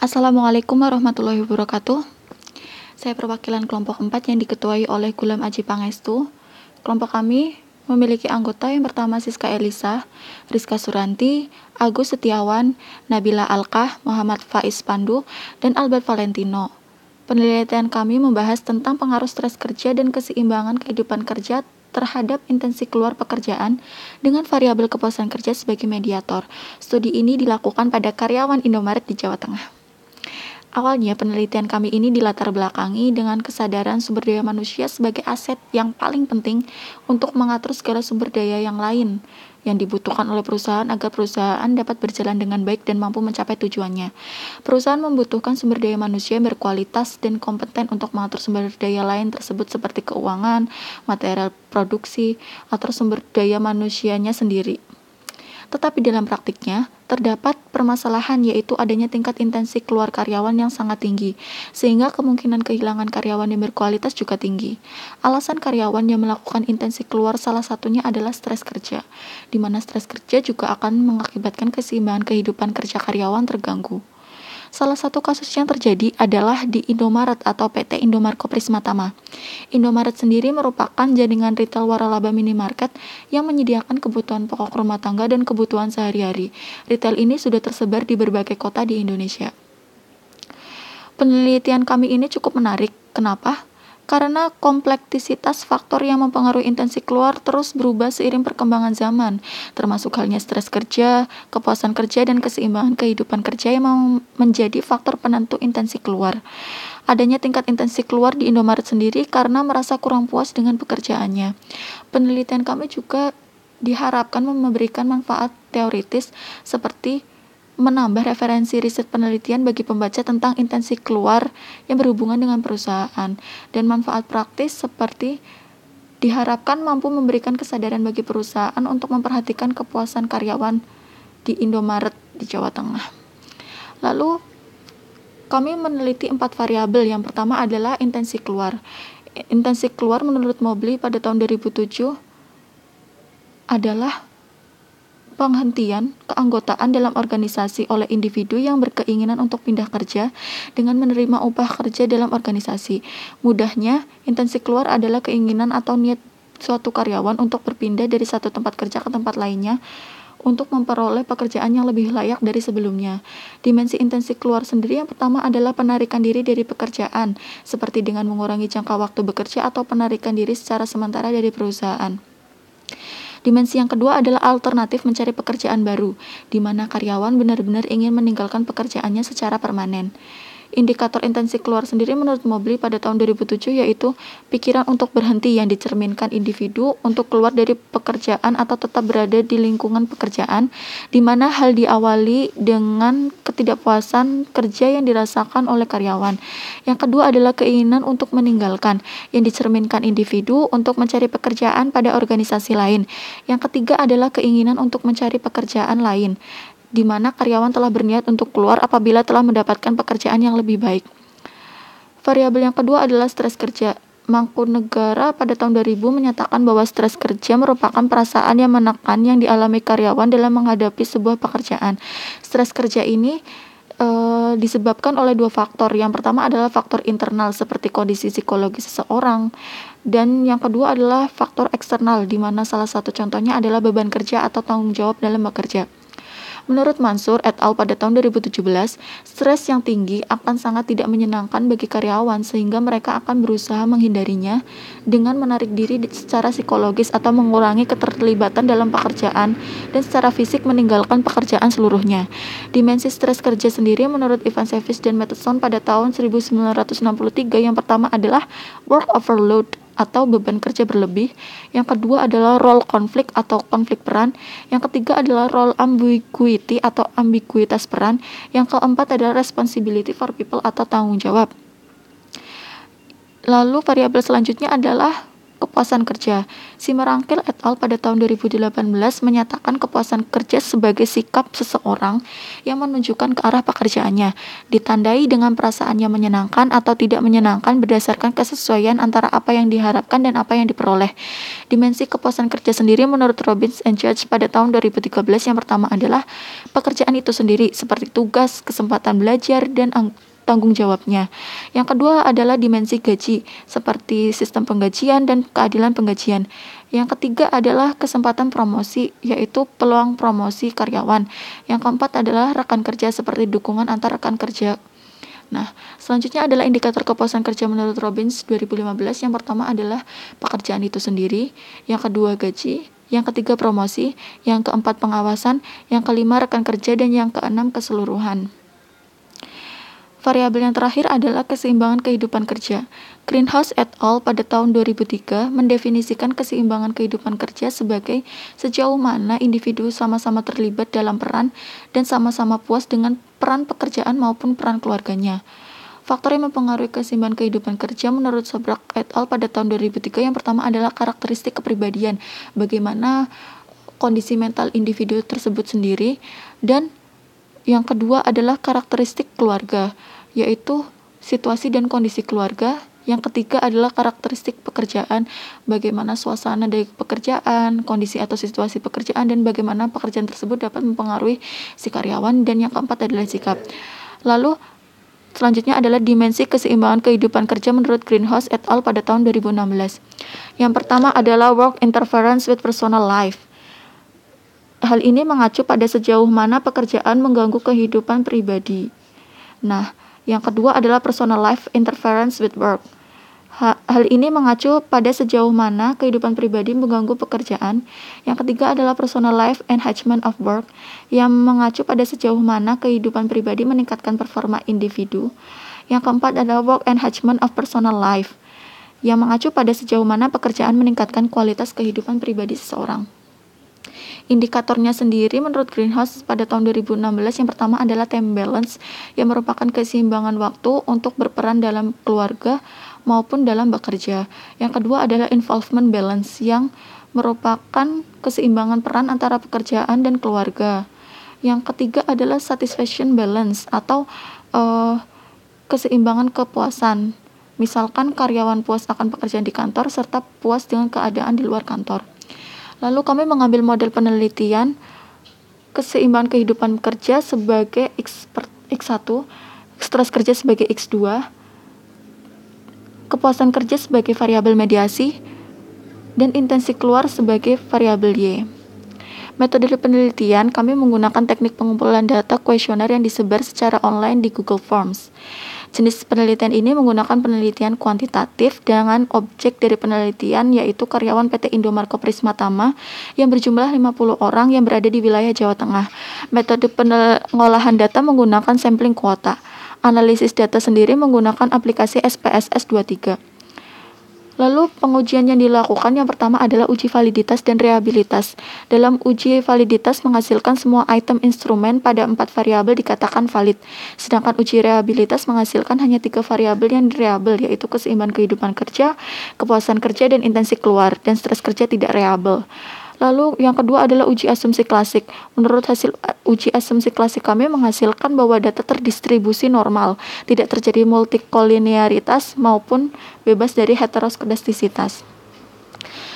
Assalamualaikum warahmatullahi wabarakatuh. Saya perwakilan kelompok 4 yang diketuai oleh Gulam Aji Pangestu. Kelompok kami memiliki anggota yang pertama Siska Elisa, Rizka Suranti, Agus Setiawan, Nabila Alkah, Muhammad Faiz Pandu, dan Albert Valentino. Penelitian kami membahas tentang pengaruh stres kerja dan keseimbangan kehidupan kerja terhadap intensi keluar pekerjaan dengan variabel kepuasan kerja sebagai mediator. Studi ini dilakukan pada karyawan Indomaret di Jawa Tengah. Awalnya, penelitian kami ini dilatar belakangi dengan kesadaran sumber daya manusia sebagai aset yang paling penting untuk mengatur segala sumber daya yang lain yang dibutuhkan oleh perusahaan agar perusahaan dapat berjalan dengan baik dan mampu mencapai tujuannya. Perusahaan membutuhkan sumber daya manusia yang berkualitas dan kompeten untuk mengatur sumber daya lain tersebut seperti keuangan, material produksi, atau sumber daya manusianya sendiri. Tetapi dalam praktiknya, terdapat permasalahan yaitu adanya tingkat intensi keluar karyawan yang sangat tinggi, sehingga kemungkinan kehilangan karyawan yang berkualitas juga tinggi. Alasan karyawan yang melakukan intensi keluar salah satunya adalah stres kerja, di mana stres kerja juga akan mengakibatkan keseimbangan kehidupan kerja karyawan terganggu. Salah satu kasus yang terjadi adalah di Indomaret atau PT Indomarko Prismatama. Indomaret sendiri merupakan jaringan retail waralaba minimarket yang menyediakan kebutuhan pokok rumah tangga dan kebutuhan sehari-hari. Retail ini sudah tersebar di berbagai kota di Indonesia. Penelitian kami ini cukup menarik. Kenapa? Karena kompleksitas faktor yang mempengaruhi intensi keluar terus berubah seiring perkembangan zaman, termasuk halnya stres kerja, kepuasan kerja, dan keseimbangan kehidupan kerja yang menjadi faktor penentu intensi keluar. Adanya tingkat intensi keluar di Indomaret sendiri karena merasa kurang puas dengan pekerjaannya. Penelitian kami juga diharapkan memberikan manfaat teoritis seperti menambah referensi riset penelitian bagi pembaca tentang intensi keluar yang berhubungan dengan perusahaan dan manfaat praktis seperti diharapkan mampu memberikan kesadaran bagi perusahaan untuk memperhatikan kepuasan karyawan di Indomaret di Jawa Tengah. Lalu kami meneliti empat variabel. Yang pertama adalah intensi keluar. Intensi keluar menurut Mobley pada tahun 2007 adalah penghentian keanggotaan dalam organisasi oleh individu yang berkeinginan untuk pindah kerja dengan menerima upah kerja dalam organisasi. Mudahnya, intensi keluar adalah keinginan atau niat suatu karyawan untuk berpindah dari satu tempat kerja ke tempat lainnya untuk memperoleh pekerjaan yang lebih layak dari sebelumnya. Dimensi intensi keluar sendiri yang pertama adalah penarikan diri dari pekerjaan, seperti dengan mengurangi jangka waktu bekerja atau penarikan diri secara sementara dari perusahaan. Dimensi yang kedua adalah alternatif mencari pekerjaan baru, di mana karyawan benar-benar ingin meninggalkan pekerjaannya secara permanen. Indikator intensi keluar sendiri menurut Mobley pada tahun 2007 yaitu pikiran untuk berhenti yang dicerminkan individu untuk keluar dari pekerjaan atau tetap berada di lingkungan pekerjaan di mana hal diawali dengan ketidakpuasan kerja yang dirasakan oleh karyawan. Yang kedua adalah keinginan untuk meninggalkan yang dicerminkan individu untuk mencari pekerjaan pada organisasi lain. Yang ketiga adalah keinginan untuk mencari pekerjaan lain di mana karyawan telah berniat untuk keluar apabila telah mendapatkan pekerjaan yang lebih baik. Variabel yang kedua adalah stres kerja. Mangkunegara pada tahun 2000 menyatakan bahwa stres kerja merupakan perasaan yang menekan yang dialami karyawan dalam menghadapi sebuah pekerjaan. Stres kerja ini e, disebabkan oleh dua faktor. Yang pertama adalah faktor internal seperti kondisi psikologis seseorang dan yang kedua adalah faktor eksternal di mana salah satu contohnya adalah beban kerja atau tanggung jawab dalam bekerja. Menurut Mansur et al. pada tahun 2017, stres yang tinggi akan sangat tidak menyenangkan bagi karyawan sehingga mereka akan berusaha menghindarinya dengan menarik diri secara psikologis atau mengurangi keterlibatan dalam pekerjaan dan secara fisik meninggalkan pekerjaan seluruhnya. Dimensi stres kerja sendiri menurut Ivan Sevis dan Matheson pada tahun 1963 yang pertama adalah work overload atau beban kerja berlebih. Yang kedua adalah role konflik atau konflik peran. Yang ketiga adalah role ambiguity atau ambiguitas peran. Yang keempat adalah responsibility for people atau tanggung jawab. Lalu variabel selanjutnya adalah kepuasan kerja. Si Merangkil et al. pada tahun 2018 menyatakan kepuasan kerja sebagai sikap seseorang yang menunjukkan ke arah pekerjaannya, ditandai dengan perasaannya menyenangkan atau tidak menyenangkan berdasarkan kesesuaian antara apa yang diharapkan dan apa yang diperoleh. Dimensi kepuasan kerja sendiri menurut Robbins and Judge pada tahun 2013 yang pertama adalah pekerjaan itu sendiri seperti tugas, kesempatan belajar, dan tanggung jawabnya. Yang kedua adalah dimensi gaji, seperti sistem penggajian dan keadilan penggajian. Yang ketiga adalah kesempatan promosi, yaitu peluang promosi karyawan. Yang keempat adalah rekan kerja, seperti dukungan antar rekan kerja. Nah, selanjutnya adalah indikator kepuasan kerja menurut Robbins 2015. Yang pertama adalah pekerjaan itu sendiri, yang kedua gaji, yang ketiga promosi, yang keempat pengawasan, yang kelima rekan kerja, dan yang keenam keseluruhan. Variabel yang terakhir adalah keseimbangan kehidupan kerja. Greenhouse et al. pada tahun 2003 mendefinisikan keseimbangan kehidupan kerja sebagai sejauh mana individu sama-sama terlibat dalam peran dan sama-sama puas dengan peran pekerjaan maupun peran keluarganya. Faktor yang mempengaruhi keseimbangan kehidupan kerja menurut Sobrak et al. pada tahun 2003 yang pertama adalah karakteristik kepribadian, bagaimana kondisi mental individu tersebut sendiri, dan yang kedua adalah karakteristik keluarga, yaitu situasi dan kondisi keluarga. Yang ketiga adalah karakteristik pekerjaan, bagaimana suasana dari pekerjaan, kondisi atau situasi pekerjaan, dan bagaimana pekerjaan tersebut dapat mempengaruhi si karyawan. Dan yang keempat adalah sikap. Lalu Selanjutnya adalah dimensi keseimbangan kehidupan kerja menurut Greenhouse et al. pada tahun 2016. Yang pertama adalah work interference with personal life. Hal ini mengacu pada sejauh mana pekerjaan mengganggu kehidupan pribadi. Nah, yang kedua adalah personal life interference with work. Hal ini mengacu pada sejauh mana kehidupan pribadi mengganggu pekerjaan. Yang ketiga adalah personal life enhancement of work, yang mengacu pada sejauh mana kehidupan pribadi meningkatkan performa individu. Yang keempat adalah work enhancement of personal life, yang mengacu pada sejauh mana pekerjaan meningkatkan kualitas kehidupan pribadi seseorang. Indikatornya sendiri menurut Greenhouse pada tahun 2016 yang pertama adalah time balance yang merupakan keseimbangan waktu untuk berperan dalam keluarga maupun dalam bekerja. Yang kedua adalah involvement balance yang merupakan keseimbangan peran antara pekerjaan dan keluarga. Yang ketiga adalah satisfaction balance atau uh, keseimbangan kepuasan. Misalkan karyawan puas akan pekerjaan di kantor serta puas dengan keadaan di luar kantor. Lalu kami mengambil model penelitian keseimbangan kehidupan kerja sebagai X, per, X1, stres kerja sebagai X2, kepuasan kerja sebagai variabel mediasi, dan intensi keluar sebagai variabel Y. Metode penelitian kami menggunakan teknik pengumpulan data kuesioner yang disebar secara online di Google Forms. Jenis penelitian ini menggunakan penelitian kuantitatif dengan objek dari penelitian yaitu karyawan PT Indomarko Prismatama yang berjumlah 50 orang yang berada di wilayah Jawa Tengah. Metode pengolahan data menggunakan sampling kuota. Analisis data sendiri menggunakan aplikasi SPSS 23. Lalu pengujian yang dilakukan yang pertama adalah uji validitas dan reliabilitas. Dalam uji validitas menghasilkan semua item instrumen pada empat variabel dikatakan valid. Sedangkan uji reliabilitas menghasilkan hanya tiga variabel yang reliable yaitu keseimbangan kehidupan kerja, kepuasan kerja, dan intensi keluar, dan stres kerja tidak reliable. Lalu yang kedua adalah uji asumsi klasik. Menurut hasil uh, uji asumsi klasik kami menghasilkan bahwa data terdistribusi normal, tidak terjadi multikolinearitas maupun bebas dari heteroskedastisitas.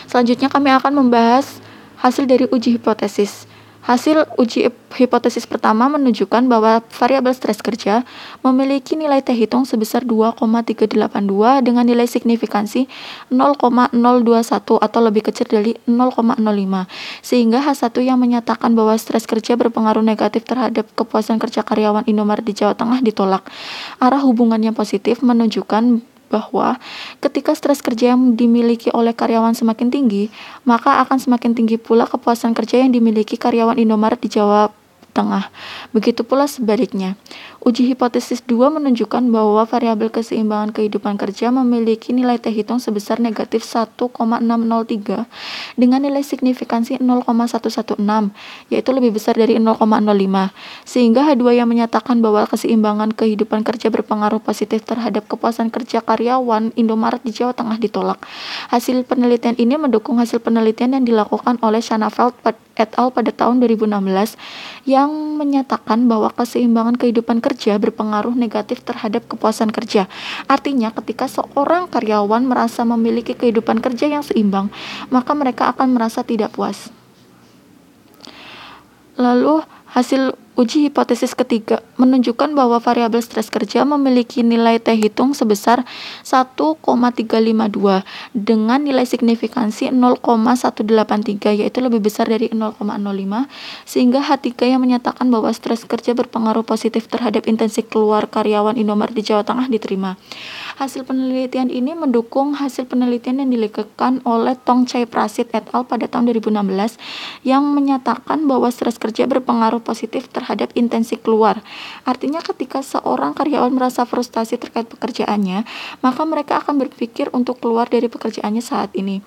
Selanjutnya kami akan membahas hasil dari uji hipotesis. Hasil uji hipotesis pertama menunjukkan bahwa variabel stres kerja memiliki nilai T hitung sebesar 2,382 dengan nilai signifikansi 0,021 atau lebih kecil dari 0,05. Sehingga H1 yang menyatakan bahwa stres kerja berpengaruh negatif terhadap kepuasan kerja karyawan Indomaret di Jawa Tengah ditolak. Arah hubungan yang positif menunjukkan bahwa ketika stres kerja yang dimiliki oleh karyawan semakin tinggi, maka akan semakin tinggi pula kepuasan kerja yang dimiliki karyawan Indomaret di Jawa Tengah. Begitu pula sebaliknya. Uji hipotesis 2 menunjukkan bahwa variabel keseimbangan kehidupan kerja memiliki nilai T hitung sebesar negatif 1,603 dengan nilai signifikansi 0,116, yaitu lebih besar dari 0,05. Sehingga H2 yang menyatakan bahwa keseimbangan kehidupan kerja berpengaruh positif terhadap kepuasan kerja karyawan Indomaret di Jawa Tengah ditolak. Hasil penelitian ini mendukung hasil penelitian yang dilakukan oleh Shanafeld et al. pada tahun 2016 yang menyatakan bahwa keseimbangan kehidupan kerja berpengaruh negatif terhadap kepuasan kerja. Artinya, ketika seorang karyawan merasa memiliki kehidupan kerja yang seimbang, maka mereka akan merasa tidak puas. Lalu, hasil Uji hipotesis ketiga menunjukkan bahwa variabel stres kerja memiliki nilai T hitung sebesar 1,352 dengan nilai signifikansi 0,183 yaitu lebih besar dari 0,05 sehingga H3 yang menyatakan bahwa stres kerja berpengaruh positif terhadap intensi keluar karyawan Indomaret di Jawa Tengah diterima. Hasil penelitian ini mendukung hasil penelitian yang dilakukan oleh Tong Chai Prasit et al. pada tahun 2016 yang menyatakan bahwa stres kerja berpengaruh positif terhadap terhadap intensi keluar. Artinya ketika seorang karyawan merasa frustasi terkait pekerjaannya, maka mereka akan berpikir untuk keluar dari pekerjaannya saat ini.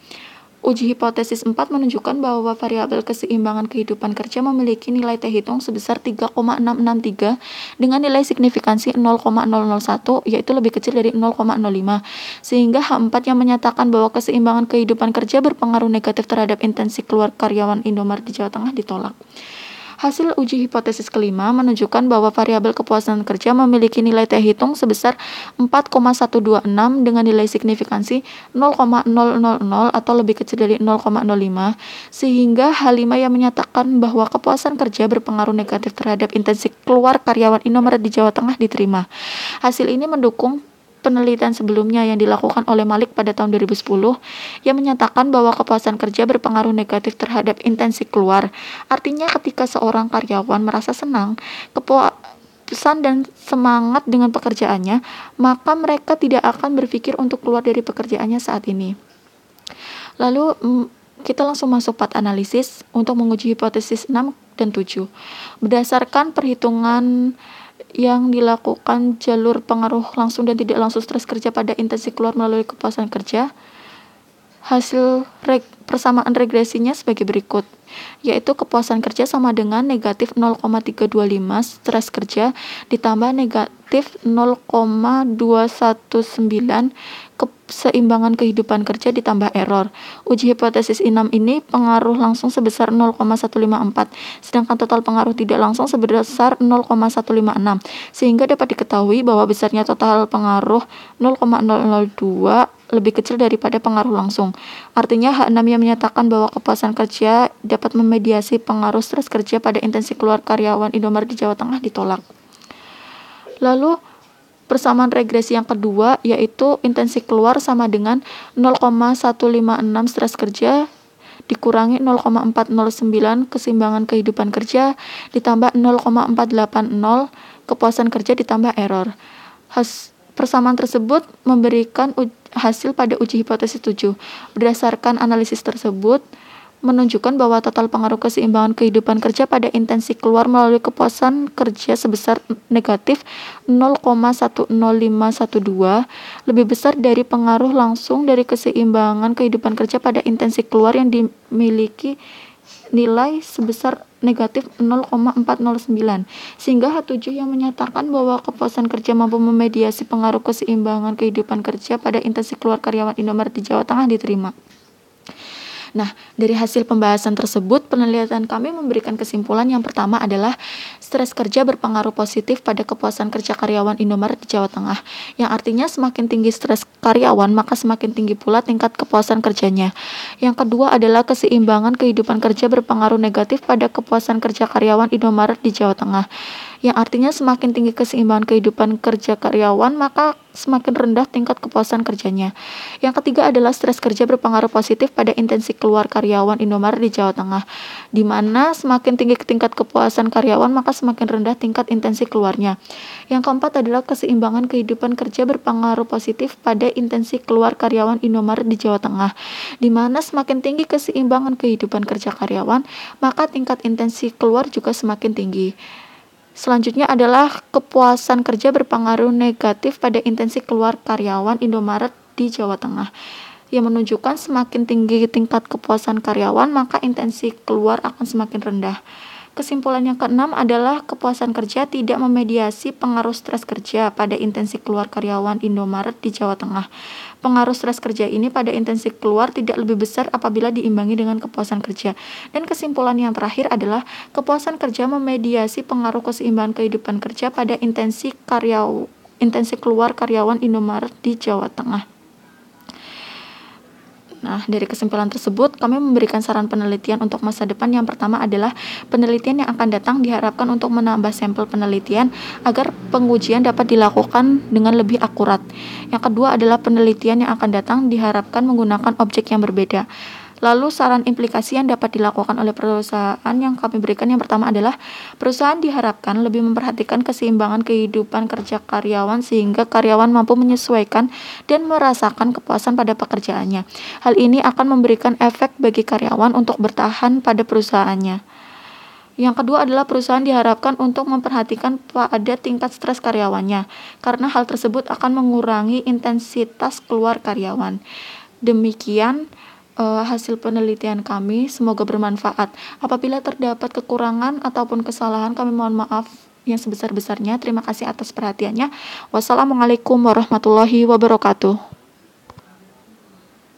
Uji hipotesis 4 menunjukkan bahwa variabel keseimbangan kehidupan kerja memiliki nilai T hitung sebesar 3,663 dengan nilai signifikansi 0,001 yaitu lebih kecil dari 0,05 sehingga H4 yang menyatakan bahwa keseimbangan kehidupan kerja berpengaruh negatif terhadap intensi keluar karyawan Indomaret di Jawa Tengah ditolak. Hasil uji hipotesis kelima menunjukkan bahwa variabel kepuasan kerja memiliki nilai T hitung sebesar 4,126 dengan nilai signifikansi 0,000 atau lebih kecil dari 0,05 sehingga H5 yang menyatakan bahwa kepuasan kerja berpengaruh negatif terhadap intensi keluar karyawan Indomaret di Jawa Tengah diterima. Hasil ini mendukung penelitian sebelumnya yang dilakukan oleh Malik pada tahun 2010 yang menyatakan bahwa kepuasan kerja berpengaruh negatif terhadap intensi keluar. Artinya ketika seorang karyawan merasa senang, kepuasan dan semangat dengan pekerjaannya, maka mereka tidak akan berpikir untuk keluar dari pekerjaannya saat ini. Lalu mm, kita langsung masuk part analisis untuk menguji hipotesis 6 dan 7. Berdasarkan perhitungan yang dilakukan jalur pengaruh langsung dan tidak langsung stres kerja pada intensi keluar melalui kepuasan kerja. Hasil reg persamaan regresinya sebagai berikut, yaitu kepuasan kerja sama dengan negatif 0,325 stres kerja ditambah negatif 0,219 keseimbangan kehidupan kerja ditambah error. Uji hipotesis INAM ini pengaruh langsung sebesar 0,154, sedangkan total pengaruh tidak langsung sebesar 0,156, sehingga dapat diketahui bahwa besarnya total pengaruh 0,002 lebih kecil daripada pengaruh langsung. Artinya H6 yang menyatakan bahwa kepuasan kerja dapat memediasi pengaruh stres kerja pada intensi keluar karyawan Indomaret di Jawa Tengah ditolak. Lalu Persamaan regresi yang kedua yaitu intensi keluar sama dengan 0,156 stres kerja dikurangi 0,409 keseimbangan kehidupan kerja ditambah 0,480 kepuasan kerja ditambah error. Has, persamaan tersebut memberikan hasil pada uji hipotesis 7. Berdasarkan analisis tersebut, menunjukkan bahwa total pengaruh keseimbangan kehidupan kerja pada intensi keluar melalui kepuasan kerja sebesar negatif 0,10512 lebih besar dari pengaruh langsung dari keseimbangan kehidupan kerja pada intensi keluar yang dimiliki nilai sebesar negatif 0,409 sehingga H7 yang menyatakan bahwa kepuasan kerja mampu memediasi pengaruh keseimbangan kehidupan kerja pada intensi keluar karyawan Indomaret di Jawa Tengah diterima. Nah, dari hasil pembahasan tersebut, penelitian kami memberikan kesimpulan yang pertama adalah stres kerja berpengaruh positif pada kepuasan kerja karyawan Indomaret di Jawa Tengah, yang artinya semakin tinggi stres karyawan, maka semakin tinggi pula tingkat kepuasan kerjanya. Yang kedua adalah keseimbangan kehidupan kerja berpengaruh negatif pada kepuasan kerja karyawan Indomaret di Jawa Tengah yang artinya semakin tinggi keseimbangan kehidupan kerja karyawan, maka semakin rendah tingkat kepuasan kerjanya. Yang ketiga adalah stres kerja berpengaruh positif pada intensi keluar karyawan Indomaret di Jawa Tengah, di mana semakin tinggi tingkat kepuasan karyawan, maka semakin rendah tingkat intensi keluarnya. Yang keempat adalah keseimbangan kehidupan kerja berpengaruh positif pada intensi keluar karyawan Indomaret di Jawa Tengah, di mana semakin tinggi keseimbangan kehidupan kerja karyawan, maka tingkat intensi keluar juga semakin tinggi. Selanjutnya adalah kepuasan kerja berpengaruh negatif pada intensi keluar karyawan Indomaret di Jawa Tengah yang menunjukkan semakin tinggi tingkat kepuasan karyawan maka intensi keluar akan semakin rendah. Kesimpulan yang keenam adalah kepuasan kerja tidak memediasi pengaruh stres kerja pada intensi keluar karyawan Indomaret di Jawa Tengah. Pengaruh stres kerja ini pada intensi keluar tidak lebih besar apabila diimbangi dengan kepuasan kerja. Dan kesimpulan yang terakhir adalah kepuasan kerja memediasi pengaruh keseimbangan kehidupan kerja pada intensi karyawan intensi keluar karyawan Indomaret di Jawa Tengah. Nah, dari kesimpulan tersebut, kami memberikan saran penelitian untuk masa depan. Yang pertama adalah penelitian yang akan datang diharapkan untuk menambah sampel penelitian agar pengujian dapat dilakukan dengan lebih akurat. Yang kedua adalah penelitian yang akan datang diharapkan menggunakan objek yang berbeda. Lalu saran implikasi yang dapat dilakukan oleh perusahaan yang kami berikan yang pertama adalah perusahaan diharapkan lebih memperhatikan keseimbangan kehidupan kerja karyawan sehingga karyawan mampu menyesuaikan dan merasakan kepuasan pada pekerjaannya. Hal ini akan memberikan efek bagi karyawan untuk bertahan pada perusahaannya. Yang kedua adalah perusahaan diharapkan untuk memperhatikan pada tingkat stres karyawannya, karena hal tersebut akan mengurangi intensitas keluar karyawan. Demikian uh, hasil penelitian kami. Semoga bermanfaat. Apabila terdapat kekurangan ataupun kesalahan, kami mohon maaf yang sebesar-besarnya. Terima kasih atas perhatiannya. Wassalamualaikum warahmatullahi wabarakatuh.